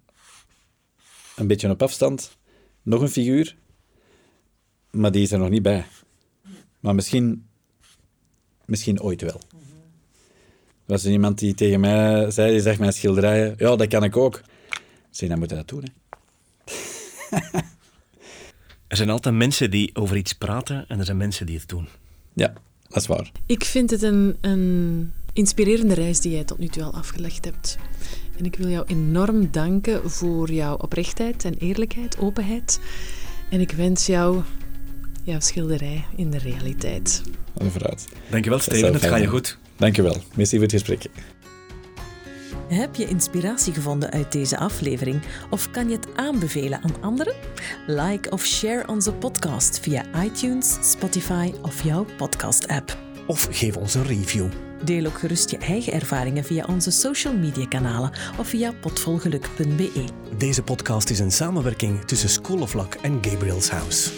Speaker 3: een beetje op afstand, nog een figuur. Maar die is er nog niet bij. Maar misschien, misschien ooit wel. Er was er iemand die tegen mij zei, die zegt mijn schilderijen, ja, dat kan ik ook. Zei, dan moet je dat doen. Hè.
Speaker 1: Er zijn altijd mensen die over iets praten en er zijn mensen die het doen.
Speaker 3: Ja, dat is waar.
Speaker 2: Ik vind het een, een inspirerende reis die jij tot nu toe al afgelegd hebt. En ik wil jou enorm danken voor jouw oprechtheid en eerlijkheid, openheid. En ik wens jou jouw schilderij in de realiteit.
Speaker 3: Vooruit.
Speaker 1: Dankjewel, Steven. Het gaat je goed.
Speaker 3: Dankjewel. Merci voor het gesprek.
Speaker 4: Heb je inspiratie gevonden uit deze aflevering of kan je het aanbevelen aan anderen? Like of share onze podcast via iTunes, Spotify of jouw podcast-app.
Speaker 1: Of geef ons een review.
Speaker 4: Deel ook gerust je eigen ervaringen via onze social media kanalen of via potvolgeluk.be.
Speaker 1: Deze podcast is een samenwerking tussen School of Luck en Gabriel's House.